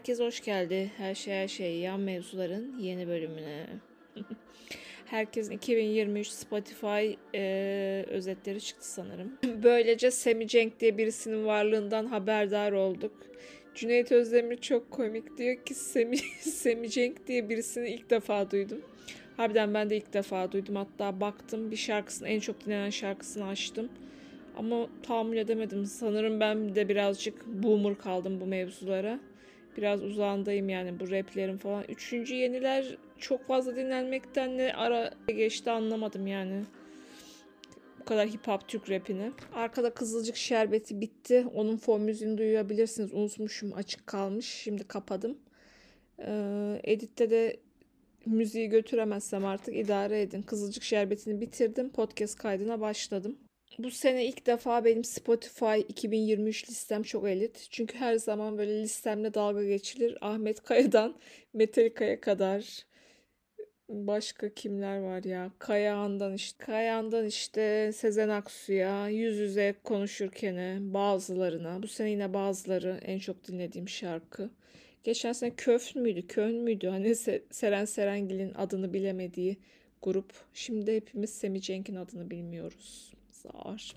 Herkes hoş geldi. Her şey her şey yan mevzuların yeni bölümüne. Herkesin 2023 Spotify e, özetleri çıktı sanırım. Böylece Semi Cenk diye birisinin varlığından haberdar olduk. Cüneyt Özdemir çok komik diyor ki Semi, Semi Cenk diye birisini ilk defa duydum. Harbiden ben de ilk defa duydum. Hatta baktım bir şarkısını en çok dinlenen şarkısını açtım. Ama tahammül edemedim. Sanırım ben de birazcık boomer kaldım bu mevzulara. Biraz uzağındayım yani bu raplerin falan. Üçüncü yeniler çok fazla dinlenmekten ne ara geçti anlamadım yani. Bu kadar hip hop Türk rapini. Arkada Kızılcık Şerbeti bitti. Onun fon müziğini duyabilirsiniz. Unutmuşum açık kalmış. Şimdi kapadım. Ee, editte de müziği götüremezsem artık idare edin. Kızılcık Şerbeti'ni bitirdim. Podcast kaydına başladım. Bu sene ilk defa benim Spotify 2023 listem çok elit. Çünkü her zaman böyle listemle dalga geçilir. Ahmet Kaya'dan Metallica'ya kadar başka kimler var ya? Kayağan'dan işte. Kayağan'dan işte Sezen Aksu'ya, yüz yüze konuşurken bazılarına. Bu sene yine bazıları en çok dinlediğim şarkı. Geçen sene Köf müydü, Kön müydü? Hani Seren Serengil'in adını bilemediği grup. Şimdi hepimiz Semi Cenk'in adını bilmiyoruz. Zar.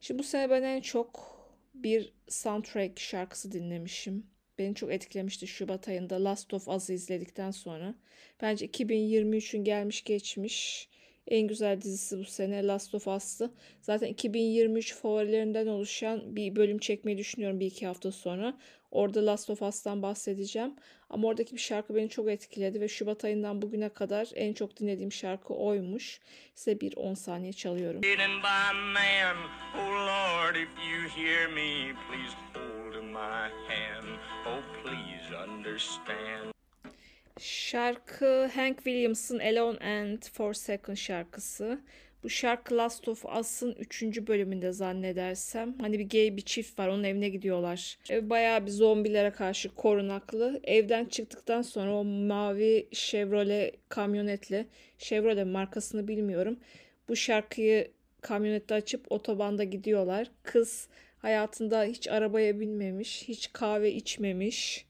Şimdi bu sene ben en çok bir soundtrack şarkısı dinlemişim. Beni çok etkilemişti Şubat ayında Last of Us'ı izledikten sonra. Bence 2023'ün gelmiş geçmiş en güzel dizisi bu sene Last of Us'tı. Zaten 2023 favorilerinden oluşan bir bölüm çekmeyi düşünüyorum bir iki hafta sonra. Orada Last of Us'tan bahsedeceğim. Ama oradaki bir şarkı beni çok etkiledi ve Şubat ayından bugüne kadar en çok dinlediğim şarkı oymuş. Size bir 10 saniye çalıyorum. Şarkı Hank Williams'ın Alone and For Second şarkısı. Bu şarkı Last of Us'ın 3. bölümünde zannedersem. Hani bir gay bir çift var onun evine gidiyorlar. Bayağı bir zombilere karşı korunaklı. Evden çıktıktan sonra o mavi Chevrolet kamyonetle, Chevrolet markasını bilmiyorum. Bu şarkıyı kamyonette açıp otobanda gidiyorlar. Kız hayatında hiç arabaya binmemiş, hiç kahve içmemiş.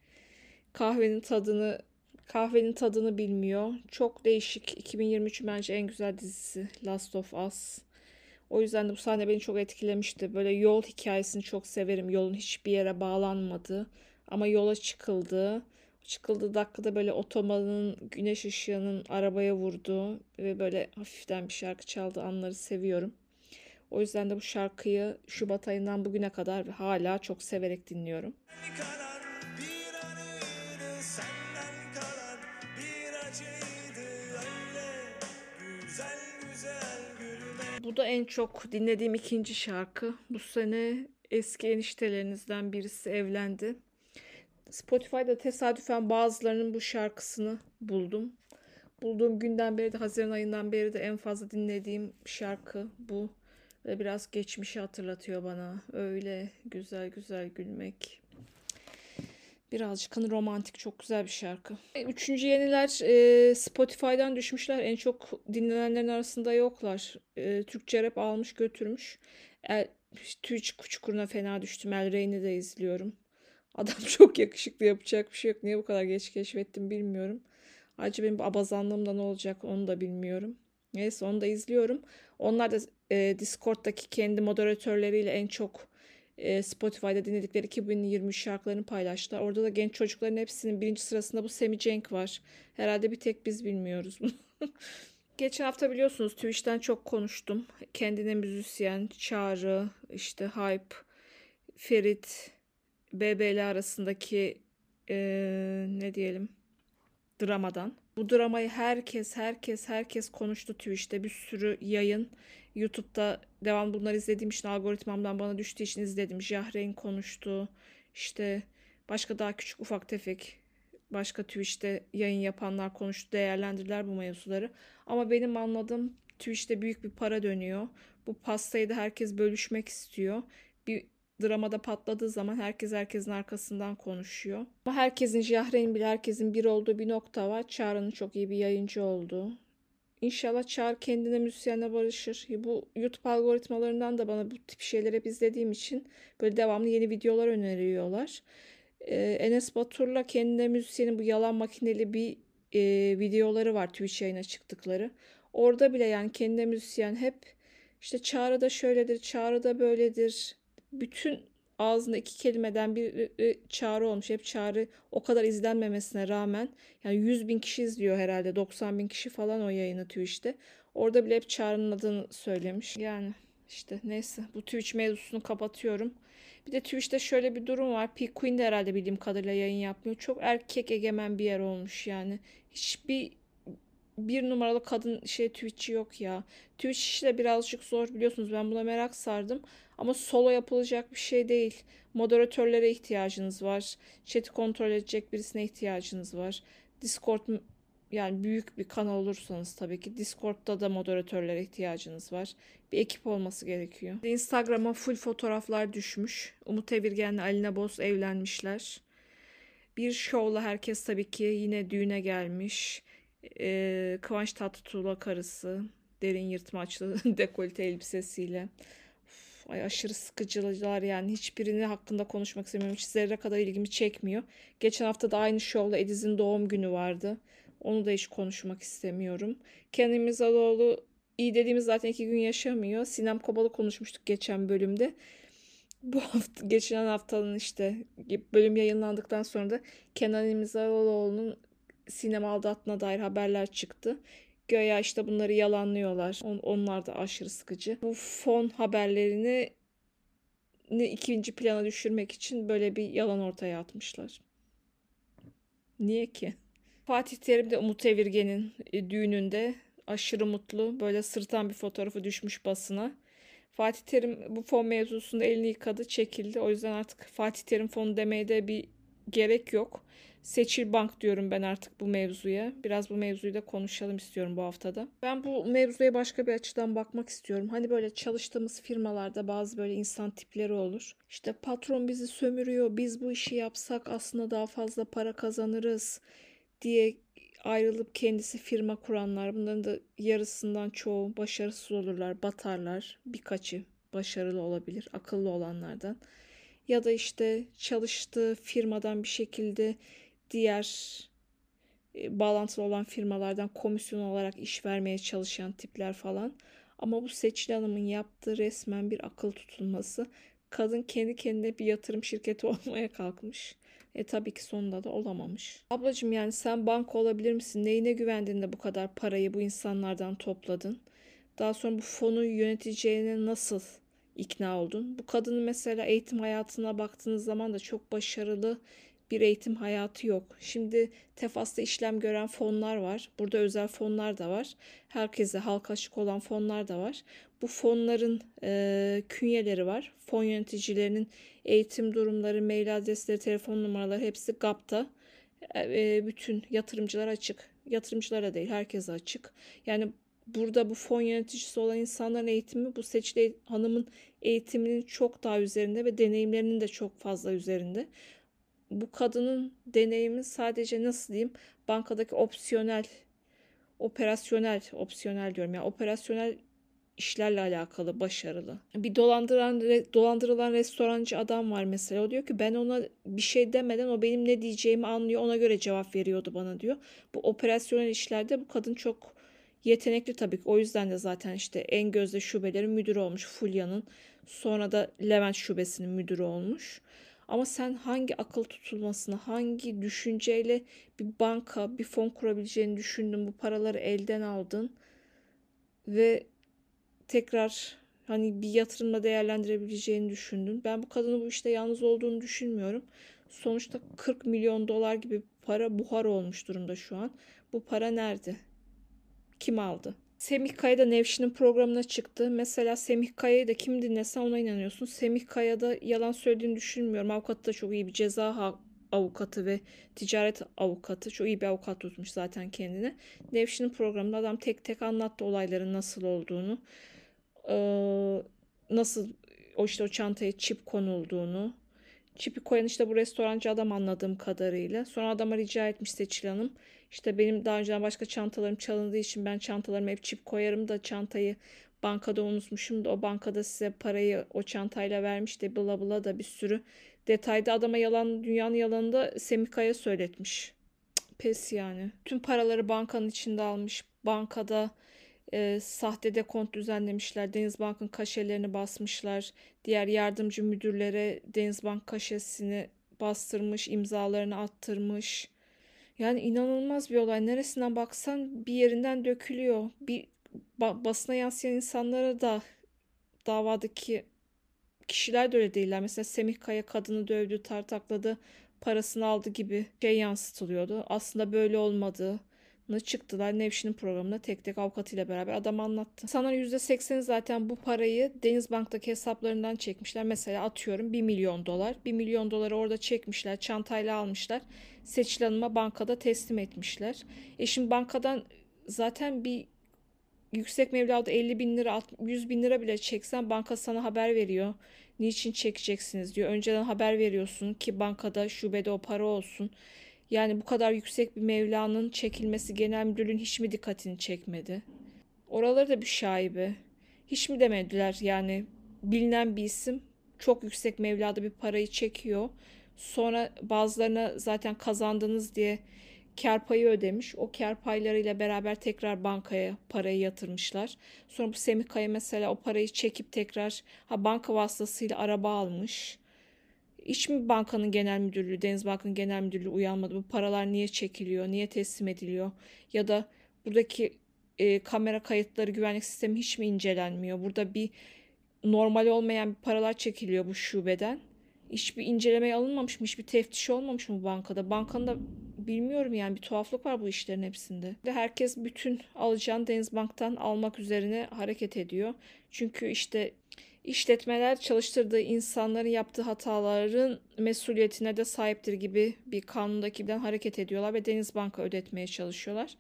Kahvenin tadını Kahvenin tadını bilmiyor. Çok değişik. 2023 bence en güzel dizisi Last of Us. O yüzden de bu sahne beni çok etkilemişti. Böyle yol hikayesini çok severim. Yolun hiçbir yere bağlanmadı. Ama yola çıkıldı. Çıkıldığı dakikada böyle otobanın güneş ışığının arabaya vurduğu ve böyle hafiften bir şarkı çaldığı anları seviyorum. O yüzden de bu şarkıyı Şubat ayından bugüne kadar hala çok severek dinliyorum. Bu da en çok dinlediğim ikinci şarkı. Bu sene eski eniştelerinizden birisi evlendi. Spotify'da tesadüfen bazılarının bu şarkısını buldum. Bulduğum günden beri de Haziran ayından beri de en fazla dinlediğim şarkı bu. Ve biraz geçmişi hatırlatıyor bana. Öyle güzel güzel gülmek. Birazcık hani romantik çok güzel bir şarkı. Üçüncü yeniler e, Spotify'dan düşmüşler. En çok dinlenenlerin arasında yoklar. E, Türkçe rap almış götürmüş. El, Twitch çukuruna fena düştüm. El Rey'ni de izliyorum. Adam çok yakışıklı yapacak bir şey yok. Niye bu kadar geç keşfettim bilmiyorum. Ayrıca benim abazanlığımda ne olacak onu da bilmiyorum. Neyse onu da izliyorum. Onlar da e, Discord'daki kendi moderatörleriyle en çok e, Spotify'da dinledikleri 2023 şarkılarını paylaştılar. Orada da genç çocukların hepsinin birinci sırasında bu Semi Cenk var. Herhalde bir tek biz bilmiyoruz bunu. Geçen hafta biliyorsunuz Twitch'ten çok konuştum. Kendine müzisyen, Çağrı, işte Hype, Ferit, BBL arasındaki e, ne diyelim dramadan. Bu dramayı herkes herkes herkes konuştu Twitch'te bir sürü yayın YouTube'da devam bunları izlediğim için algoritmamdan bana düştüğü için izledim. Jahreyn konuştu. İşte başka daha küçük ufak tefek başka Twitch'te yayın yapanlar konuştu, değerlendirdiler bu mevzuları. Ama benim anladığım Twitch'te büyük bir para dönüyor. Bu pastayı da herkes bölüşmek istiyor. Bir dramada patladığı zaman herkes herkesin arkasından konuşuyor. Ama herkesin Jahreyn bile herkesin bir olduğu bir nokta var. Çağrı'nın çok iyi bir yayıncı olduğu. İnşallah Çağrı kendine müzisyenle barışır. Bu YouTube algoritmalarından da bana bu tip şeyleri hep izlediğim için böyle devamlı yeni videolar öneriyorlar. Ee, Enes Batur'la kendine müzisyenin bu yalan makineli bir e, videoları var Twitch yayına çıktıkları. Orada bile yani kendine müzisyen hep işte çağrıda şöyledir, çağrıda böyledir. Bütün ağzında iki kelimeden bir çağrı olmuş. Hep çağrı o kadar izlenmemesine rağmen yani 100 bin kişi izliyor herhalde. 90 bin kişi falan o yayını Twitch'te. Orada bile hep çağrının adını söylemiş. Yani işte neyse bu Twitch mevzusunu kapatıyorum. Bir de Twitch'te şöyle bir durum var. P Queen de herhalde bildiğim kadarıyla yayın yapmıyor. Çok erkek egemen bir yer olmuş yani. Hiçbir bir numaralı kadın şey Twitch'i yok ya. Twitch işi de birazcık zor biliyorsunuz ben buna merak sardım. Ama solo yapılacak bir şey değil. Moderatörlere ihtiyacınız var. Chat'i kontrol edecek birisine ihtiyacınız var. Discord yani büyük bir kanal olursanız tabii ki Discord'da da moderatörlere ihtiyacınız var. Bir ekip olması gerekiyor. Instagram'a full fotoğraflar düşmüş. Umut Evirgen'le Alina Boz evlenmişler. Bir şovla herkes tabii ki yine düğüne gelmiş. Ee, Kıvanç Tatlıtuğ'la karısı derin yırtmaçlı dekolte elbisesiyle. Uf, ay aşırı sıkıcılar yani hiçbirini hakkında konuşmak istemiyorum. Hiç zerre kadar ilgimi çekmiyor. Geçen hafta da aynı şovla Ediz'in doğum günü vardı. Onu da hiç konuşmak istemiyorum. Kenan İmirzalıoğlu iyi dediğimiz zaten iki gün yaşamıyor. Sinem Kobal'ı konuşmuştuk geçen bölümde. Bu hafta, geçen haftanın işte bölüm yayınlandıktan sonra da Kenan İmirzalıoğlu'nun sinema aldattığına dair haberler çıktı. Göya işte bunları yalanlıyorlar. On, onlar da aşırı sıkıcı. Bu fon haberlerini ne ikinci plana düşürmek için böyle bir yalan ortaya atmışlar. Niye ki? Fatih Terim de Umut Evirgen'in e, düğününde aşırı mutlu. Böyle sırtan bir fotoğrafı düşmüş basına. Fatih Terim bu fon mevzusunda elini yıkadı, çekildi. O yüzden artık Fatih Terim fonu demeye de bir gerek yok. Seçil Bank diyorum ben artık bu mevzuya. Biraz bu mevzuyu da konuşalım istiyorum bu haftada. Ben bu mevzuya başka bir açıdan bakmak istiyorum. Hani böyle çalıştığımız firmalarda bazı böyle insan tipleri olur. İşte patron bizi sömürüyor. Biz bu işi yapsak aslında daha fazla para kazanırız diye ayrılıp kendisi firma kuranlar. Bunların da yarısından çoğu başarısız olurlar, batarlar. Birkaçı başarılı olabilir, akıllı olanlardan. Ya da işte çalıştığı firmadan bir şekilde diğer e, bağlantılı olan firmalardan komisyon olarak iş vermeye çalışan tipler falan. Ama bu Seçil Hanım'ın yaptığı resmen bir akıl tutulması. Kadın kendi kendine bir yatırım şirketi olmaya kalkmış. E tabii ki sonunda da olamamış. Ablacığım yani sen banka olabilir misin? Neyine güvendin de bu kadar parayı bu insanlardan topladın? Daha sonra bu fonu yöneteceğine nasıl ikna oldun? Bu kadının mesela eğitim hayatına baktığınız zaman da çok başarılı bir eğitim hayatı yok. Şimdi Tefas'ta işlem gören fonlar var. Burada özel fonlar da var. Herkese halka açık olan fonlar da var. Bu fonların e, künyeleri var. Fon yöneticilerinin eğitim durumları, mail adresleri, telefon numaraları hepsi GAP'ta. E, bütün yatırımcılar açık. Yatırımcılara değil herkese açık. Yani burada bu fon yöneticisi olan insanların eğitimi bu Seçili Hanım'ın eğitiminin çok daha üzerinde ve deneyimlerinin de çok fazla üzerinde bu kadının deneyimi sadece nasıl diyeyim bankadaki opsiyonel operasyonel opsiyonel diyorum yani operasyonel işlerle alakalı başarılı. Bir dolandıran dolandırılan restorancı adam var mesela. O diyor ki ben ona bir şey demeden o benim ne diyeceğimi anlıyor. Ona göre cevap veriyordu bana diyor. Bu operasyonel işlerde bu kadın çok yetenekli tabii ki. O yüzden de zaten işte en gözde şubelerin müdürü olmuş Fulya'nın. Sonra da Levent şubesinin müdürü olmuş. Ama sen hangi akıl tutulmasını, hangi düşünceyle bir banka, bir fon kurabileceğini düşündün, bu paraları elden aldın ve tekrar hani bir yatırımla değerlendirebileceğini düşündün. Ben bu kadının bu işte yalnız olduğunu düşünmüyorum. Sonuçta 40 milyon dolar gibi para buhar olmuş durumda şu an. Bu para nerede? Kim aldı? Semih Kaya da Nevşin'in programına çıktı. Mesela Semih Kaya'yı da kim dinlese ona inanıyorsun. Semih Kaya da yalan söylediğini düşünmüyorum. Avukatı da çok iyi bir ceza avukatı ve ticaret avukatı. Çok iyi bir avukat tutmuş zaten kendine. Nevşin'in programında adam tek tek anlattı olayların nasıl olduğunu. Ee, nasıl o işte o çantaya çip konulduğunu. Çipi koyan işte bu restorancı adam anladığım kadarıyla. Sonra adama rica etmiş Seçil Hanım işte benim daha önceden başka çantalarım çalındığı için ben çantalarıma hep çip koyarım da çantayı bankada unutmuşum da o bankada size parayı o çantayla vermiş de bla bla da bir sürü Detayda adama yalan, dünyanın yalanını da Semih Kaya söyletmiş. Pes yani. Tüm paraları bankanın içinde almış. Bankada e, sahte dekont düzenlemişler. Denizbank'ın kaşelerini basmışlar. Diğer yardımcı müdürlere Denizbank kaşesini bastırmış, imzalarını attırmış. Yani inanılmaz bir olay. Neresinden baksan bir yerinden dökülüyor. Bir ba- basına yansıyan insanlara da davadaki kişiler de öyle değiller. Mesela Semih Kaya kadını dövdü, tartakladı, parasını aldı gibi şey yansıtılıyordu. Aslında böyle olmadığı çıktılar Nevşin'in programına tek tek avukatıyla beraber adam anlattı. Sana %80'i zaten bu parayı Denizbank'taki hesaplarından çekmişler. Mesela atıyorum 1 milyon dolar. 1 milyon doları orada çekmişler, çantayla almışlar. Seçil Hanım'a bankada teslim etmişler. E şimdi bankadan zaten bir yüksek meblağda 50 bin lira 100 bin lira bile çeksen banka sana haber veriyor. Niçin çekeceksiniz diyor. Önceden haber veriyorsun ki bankada şubede o para olsun. Yani bu kadar yüksek bir mevlanın çekilmesi genel müdürlüğün hiç mi dikkatini çekmedi? Oraları da bir şaibe. Hiç mi demediler yani bilinen bir isim çok yüksek mevlada bir parayı çekiyor. Sonra bazılarına zaten kazandınız diye kar payı ödemiş. O kar paylarıyla beraber tekrar bankaya parayı yatırmışlar. Sonra bu Semih Kaya mesela o parayı çekip tekrar ha banka vasıtasıyla araba almış. Hiç mi bankanın genel müdürlüğü, Denizbank'ın genel müdürlüğü uyanmadı? Bu paralar niye çekiliyor, niye teslim ediliyor? Ya da buradaki e, kamera kayıtları, güvenlik sistemi hiç mi incelenmiyor? Burada bir normal olmayan paralar çekiliyor bu şubeden. Hiçbir incelemeye alınmamış mı? Hiçbir teftiş olmamış mı bankada? Bankanın da bilmiyorum yani bir tuhaflık var bu işlerin hepsinde. Ve herkes bütün alacağını Denizbank'tan almak üzerine hareket ediyor. Çünkü işte işletmeler çalıştırdığı insanların yaptığı hataların mesuliyetine de sahiptir gibi bir kanundaki hareket ediyorlar ve Denizbank'a ödetmeye çalışıyorlar.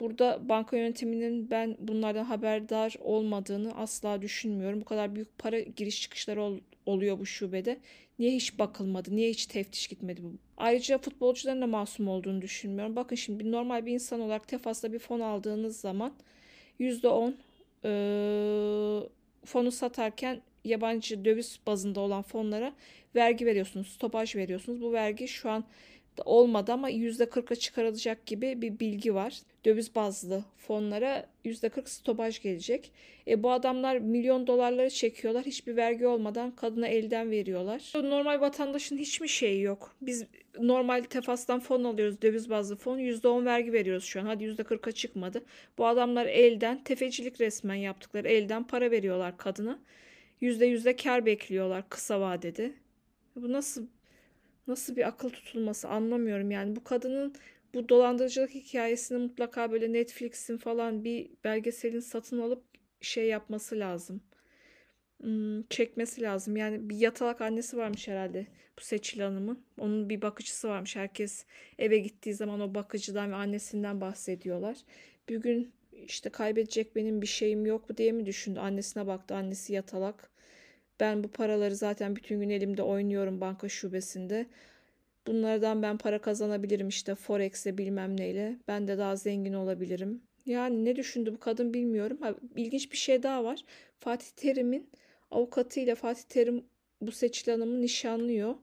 Burada banka yönetiminin ben bunlardan haberdar olmadığını asla düşünmüyorum. Bu kadar büyük para giriş çıkışları ol, oluyor bu şubede. Niye hiç bakılmadı? Niye hiç teftiş gitmedi bu? Ayrıca futbolcuların da masum olduğunu düşünmüyorum. Bakın şimdi bir normal bir insan olarak Tefas'ta bir fon aldığınız zaman %10 e, fonu satarken yabancı döviz bazında olan fonlara vergi veriyorsunuz, stopaj veriyorsunuz. Bu vergi şu an olmadı ama %40'a çıkarılacak gibi bir bilgi var. Döviz bazlı fonlara %40 stopaj gelecek. E bu adamlar milyon dolarları çekiyorlar. Hiçbir vergi olmadan kadına elden veriyorlar. Normal vatandaşın hiç mi şeyi yok? Biz normal tefastan fon alıyoruz. Döviz bazlı fon. %10 vergi veriyoruz şu an. Hadi %40'a çıkmadı. Bu adamlar elden tefecilik resmen yaptıkları. Elden para veriyorlar kadına. %100'de kar bekliyorlar kısa vadede. Bu nasıl nasıl bir akıl tutulması anlamıyorum yani bu kadının bu dolandırıcılık hikayesini mutlaka böyle Netflix'in falan bir belgeselin satın alıp şey yapması lazım. Hmm, çekmesi lazım. Yani bir yatalak annesi varmış herhalde bu Seçil Hanım'ın. Onun bir bakıcısı varmış. Herkes eve gittiği zaman o bakıcıdan ve annesinden bahsediyorlar. Bir gün işte kaybedecek benim bir şeyim yok mu diye mi düşündü? Annesine baktı. Annesi yatalak. Ben bu paraları zaten bütün gün elimde oynuyorum banka şubesinde. Bunlardan ben para kazanabilirim işte Forex'e bilmem neyle. Ben de daha zengin olabilirim. Yani ne düşündü bu kadın bilmiyorum. Ha, ilginç bir şey daha var. Fatih Terim'in avukatıyla Fatih Terim bu Seçil Hanım'ı nişanlıyor.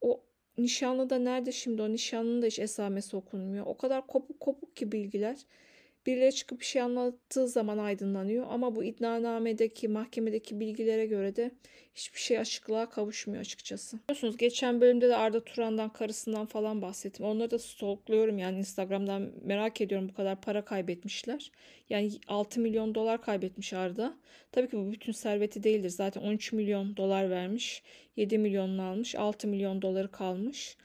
O nişanlı da nerede şimdi? O nişanlının da hiç esamesi okunmuyor. O kadar kopuk kopuk ki bilgiler. Birileri çıkıp bir şey anlattığı zaman aydınlanıyor ama bu iddianamedeki, mahkemedeki bilgilere göre de hiçbir şey açıklığa kavuşmuyor açıkçası. Biliyorsunuz geçen bölümde de Arda Turan'dan, karısından falan bahsettim. Onları da stalkluyorum yani Instagram'dan merak ediyorum bu kadar para kaybetmişler. Yani 6 milyon dolar kaybetmiş Arda. Tabii ki bu bütün serveti değildir. Zaten 13 milyon dolar vermiş. 7 milyonunu almış. 6 milyon doları kalmış.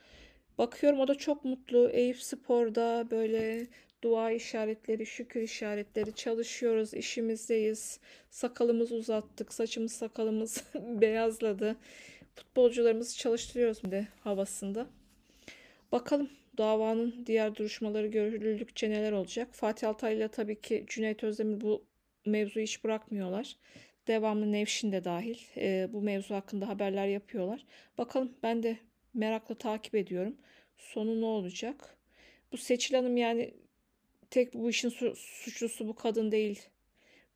Bakıyorum o da çok mutlu. Eyüp Spor'da böyle dua işaretleri, şükür işaretleri çalışıyoruz, işimizdeyiz. Sakalımız uzattık, saçımız sakalımız beyazladı. Futbolcularımızı çalıştırıyoruz de havasında. Bakalım davanın diğer duruşmaları görüldükçe neler olacak. Fatih Altaylı ile tabii ki Cüneyt Özdemir bu mevzuyu hiç bırakmıyorlar. Devamlı Nevşin de dahil e, bu mevzu hakkında haberler yapıyorlar. Bakalım ben de merakla takip ediyorum. Sonu ne olacak? Bu Seçil Hanım yani tek bu işin su- suçlusu bu kadın değil.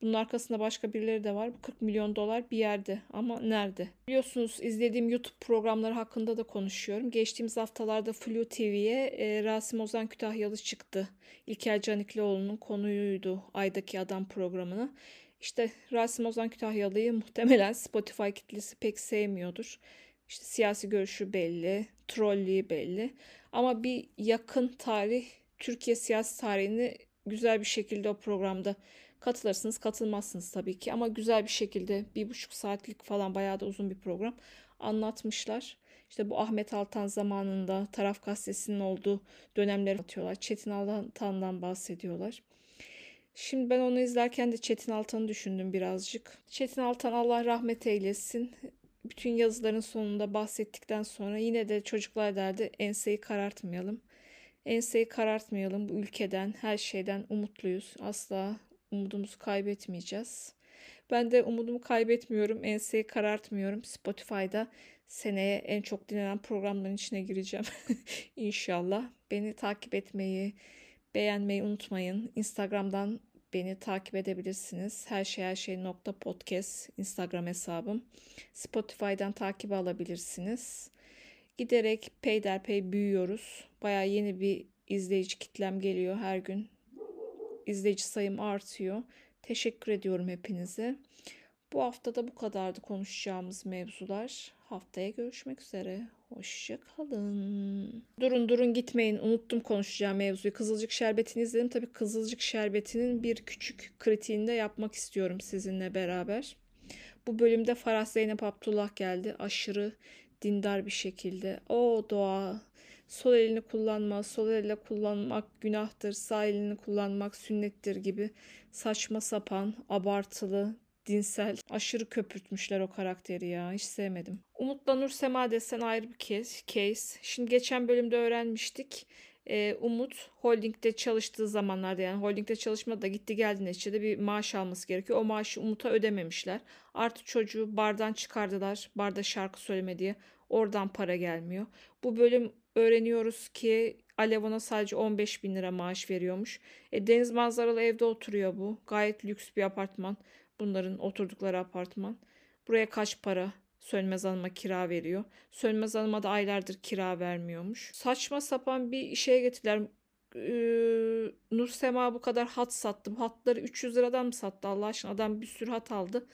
Bunun arkasında başka birileri de var. Bu 40 milyon dolar bir yerde ama nerede? Biliyorsunuz izlediğim YouTube programları hakkında da konuşuyorum. Geçtiğimiz haftalarda Flu TV'ye e, Rasim Ozan Kütahyalı çıktı. İlker Caniklioğlu'nun konuyuydu Ay'daki Adam programını. İşte Rasim Ozan Kütahyalı'yı muhtemelen Spotify kitlesi pek sevmiyordur. İşte siyasi görüşü belli, trollüğü belli. Ama bir yakın tarih Türkiye siyasi tarihini güzel bir şekilde o programda katılırsınız, katılmazsınız tabii ki. Ama güzel bir şekilde bir buçuk saatlik falan bayağı da uzun bir program anlatmışlar. İşte bu Ahmet Altan zamanında Taraf Gazetesi'nin olduğu dönemleri atıyorlar. Çetin Altan'dan bahsediyorlar. Şimdi ben onu izlerken de Çetin Altan'ı düşündüm birazcık. Çetin Altan Allah rahmet eylesin. Bütün yazıların sonunda bahsettikten sonra yine de çocuklar derdi enseyi karartmayalım. Enseyi karartmayalım bu ülkeden, her şeyden umutluyuz. Asla umudumuzu kaybetmeyeceğiz. Ben de umudumu kaybetmiyorum, enseyi karartmıyorum. Spotify'da seneye en çok dinlenen programların içine gireceğim. İnşallah. Beni takip etmeyi, beğenmeyi unutmayın. Instagram'dan beni takip edebilirsiniz. Her şey her şey nokta podcast Instagram hesabım. Spotify'dan takip alabilirsiniz. Giderek peyderpey büyüyoruz. Baya yeni bir izleyici kitlem geliyor her gün. İzleyici sayım artıyor. Teşekkür ediyorum hepinize. Bu hafta da bu kadardı konuşacağımız mevzular. Haftaya görüşmek üzere. Hoşça kalın. Durun durun gitmeyin. Unuttum konuşacağım mevzuyu. Kızılcık Şerbeti'ni izledim. Tabii Kızılcık Şerbeti'nin bir küçük kritiğini de yapmak istiyorum sizinle beraber. Bu bölümde Farah Zeynep Abdullah geldi. Aşırı dindar bir şekilde. O doğa sol elini kullanma, sol elle kullanmak günahtır, sağ elini kullanmak sünnettir gibi saçma sapan, abartılı, dinsel, aşırı köpürtmüşler o karakteri ya. Hiç sevmedim. Umut'la Nur Sema desen ayrı bir case. Şimdi geçen bölümde öğrenmiştik. Ee, Umut holdingde çalıştığı zamanlarda yani holdingde çalışmadı da gitti geldi neticede bir maaş alması gerekiyor. O maaşı Umut'a ödememişler. Artı çocuğu bardan çıkardılar. Barda şarkı söyleme diye. Oradan para gelmiyor. Bu bölüm öğreniyoruz ki Alev ona sadece 15 bin lira maaş veriyormuş. E, deniz manzaralı evde oturuyor bu. Gayet lüks bir apartman. Bunların oturdukları apartman. Buraya kaç para Sönmez Hanım'a kira veriyor. Sönmez Hanım'a da aylardır kira vermiyormuş. Saçma sapan bir şeye getirdiler. Ee, Nur Sema bu kadar hat sattı. Bu hatları 300 liradan mı sattı Allah aşkına? Adam bir sürü hat aldı.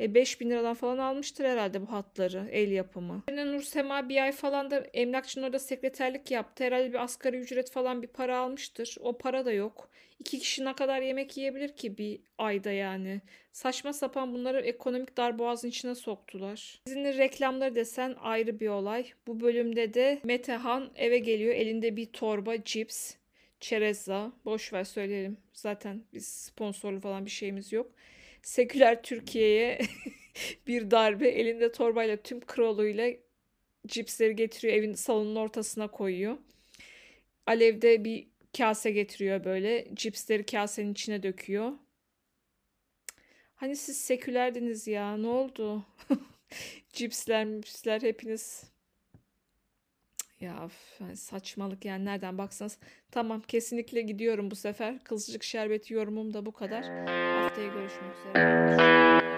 E, 5000 liradan falan almıştır herhalde bu hatları. El yapımı. Nur Sema bir ay falan da emlakçının orada sekreterlik yaptı. Herhalde bir asgari ücret falan bir para almıştır. O para da yok. İki kişi ne kadar yemek yiyebilir ki bir ayda yani. Saçma sapan bunları ekonomik darboğazın içine soktular. Dizinin reklamları desen ayrı bir olay. Bu bölümde de Metehan eve geliyor. Elinde bir torba cips. Çerezza. Boş ver söyleyelim. Zaten biz sponsorlu falan bir şeyimiz yok seküler Türkiye'ye bir darbe elinde torbayla tüm kralıyla cipsleri getiriyor evin salonun ortasına koyuyor. Alevde bir kase getiriyor böyle cipsleri kasenin içine döküyor. Hani siz sekülerdiniz ya ne oldu? cipsler cipsler hepiniz ya saçmalık yani nereden baksanız. Tamam kesinlikle gidiyorum bu sefer. Kızılcık şerbeti yorumum da bu kadar. Haftaya görüşmek üzere.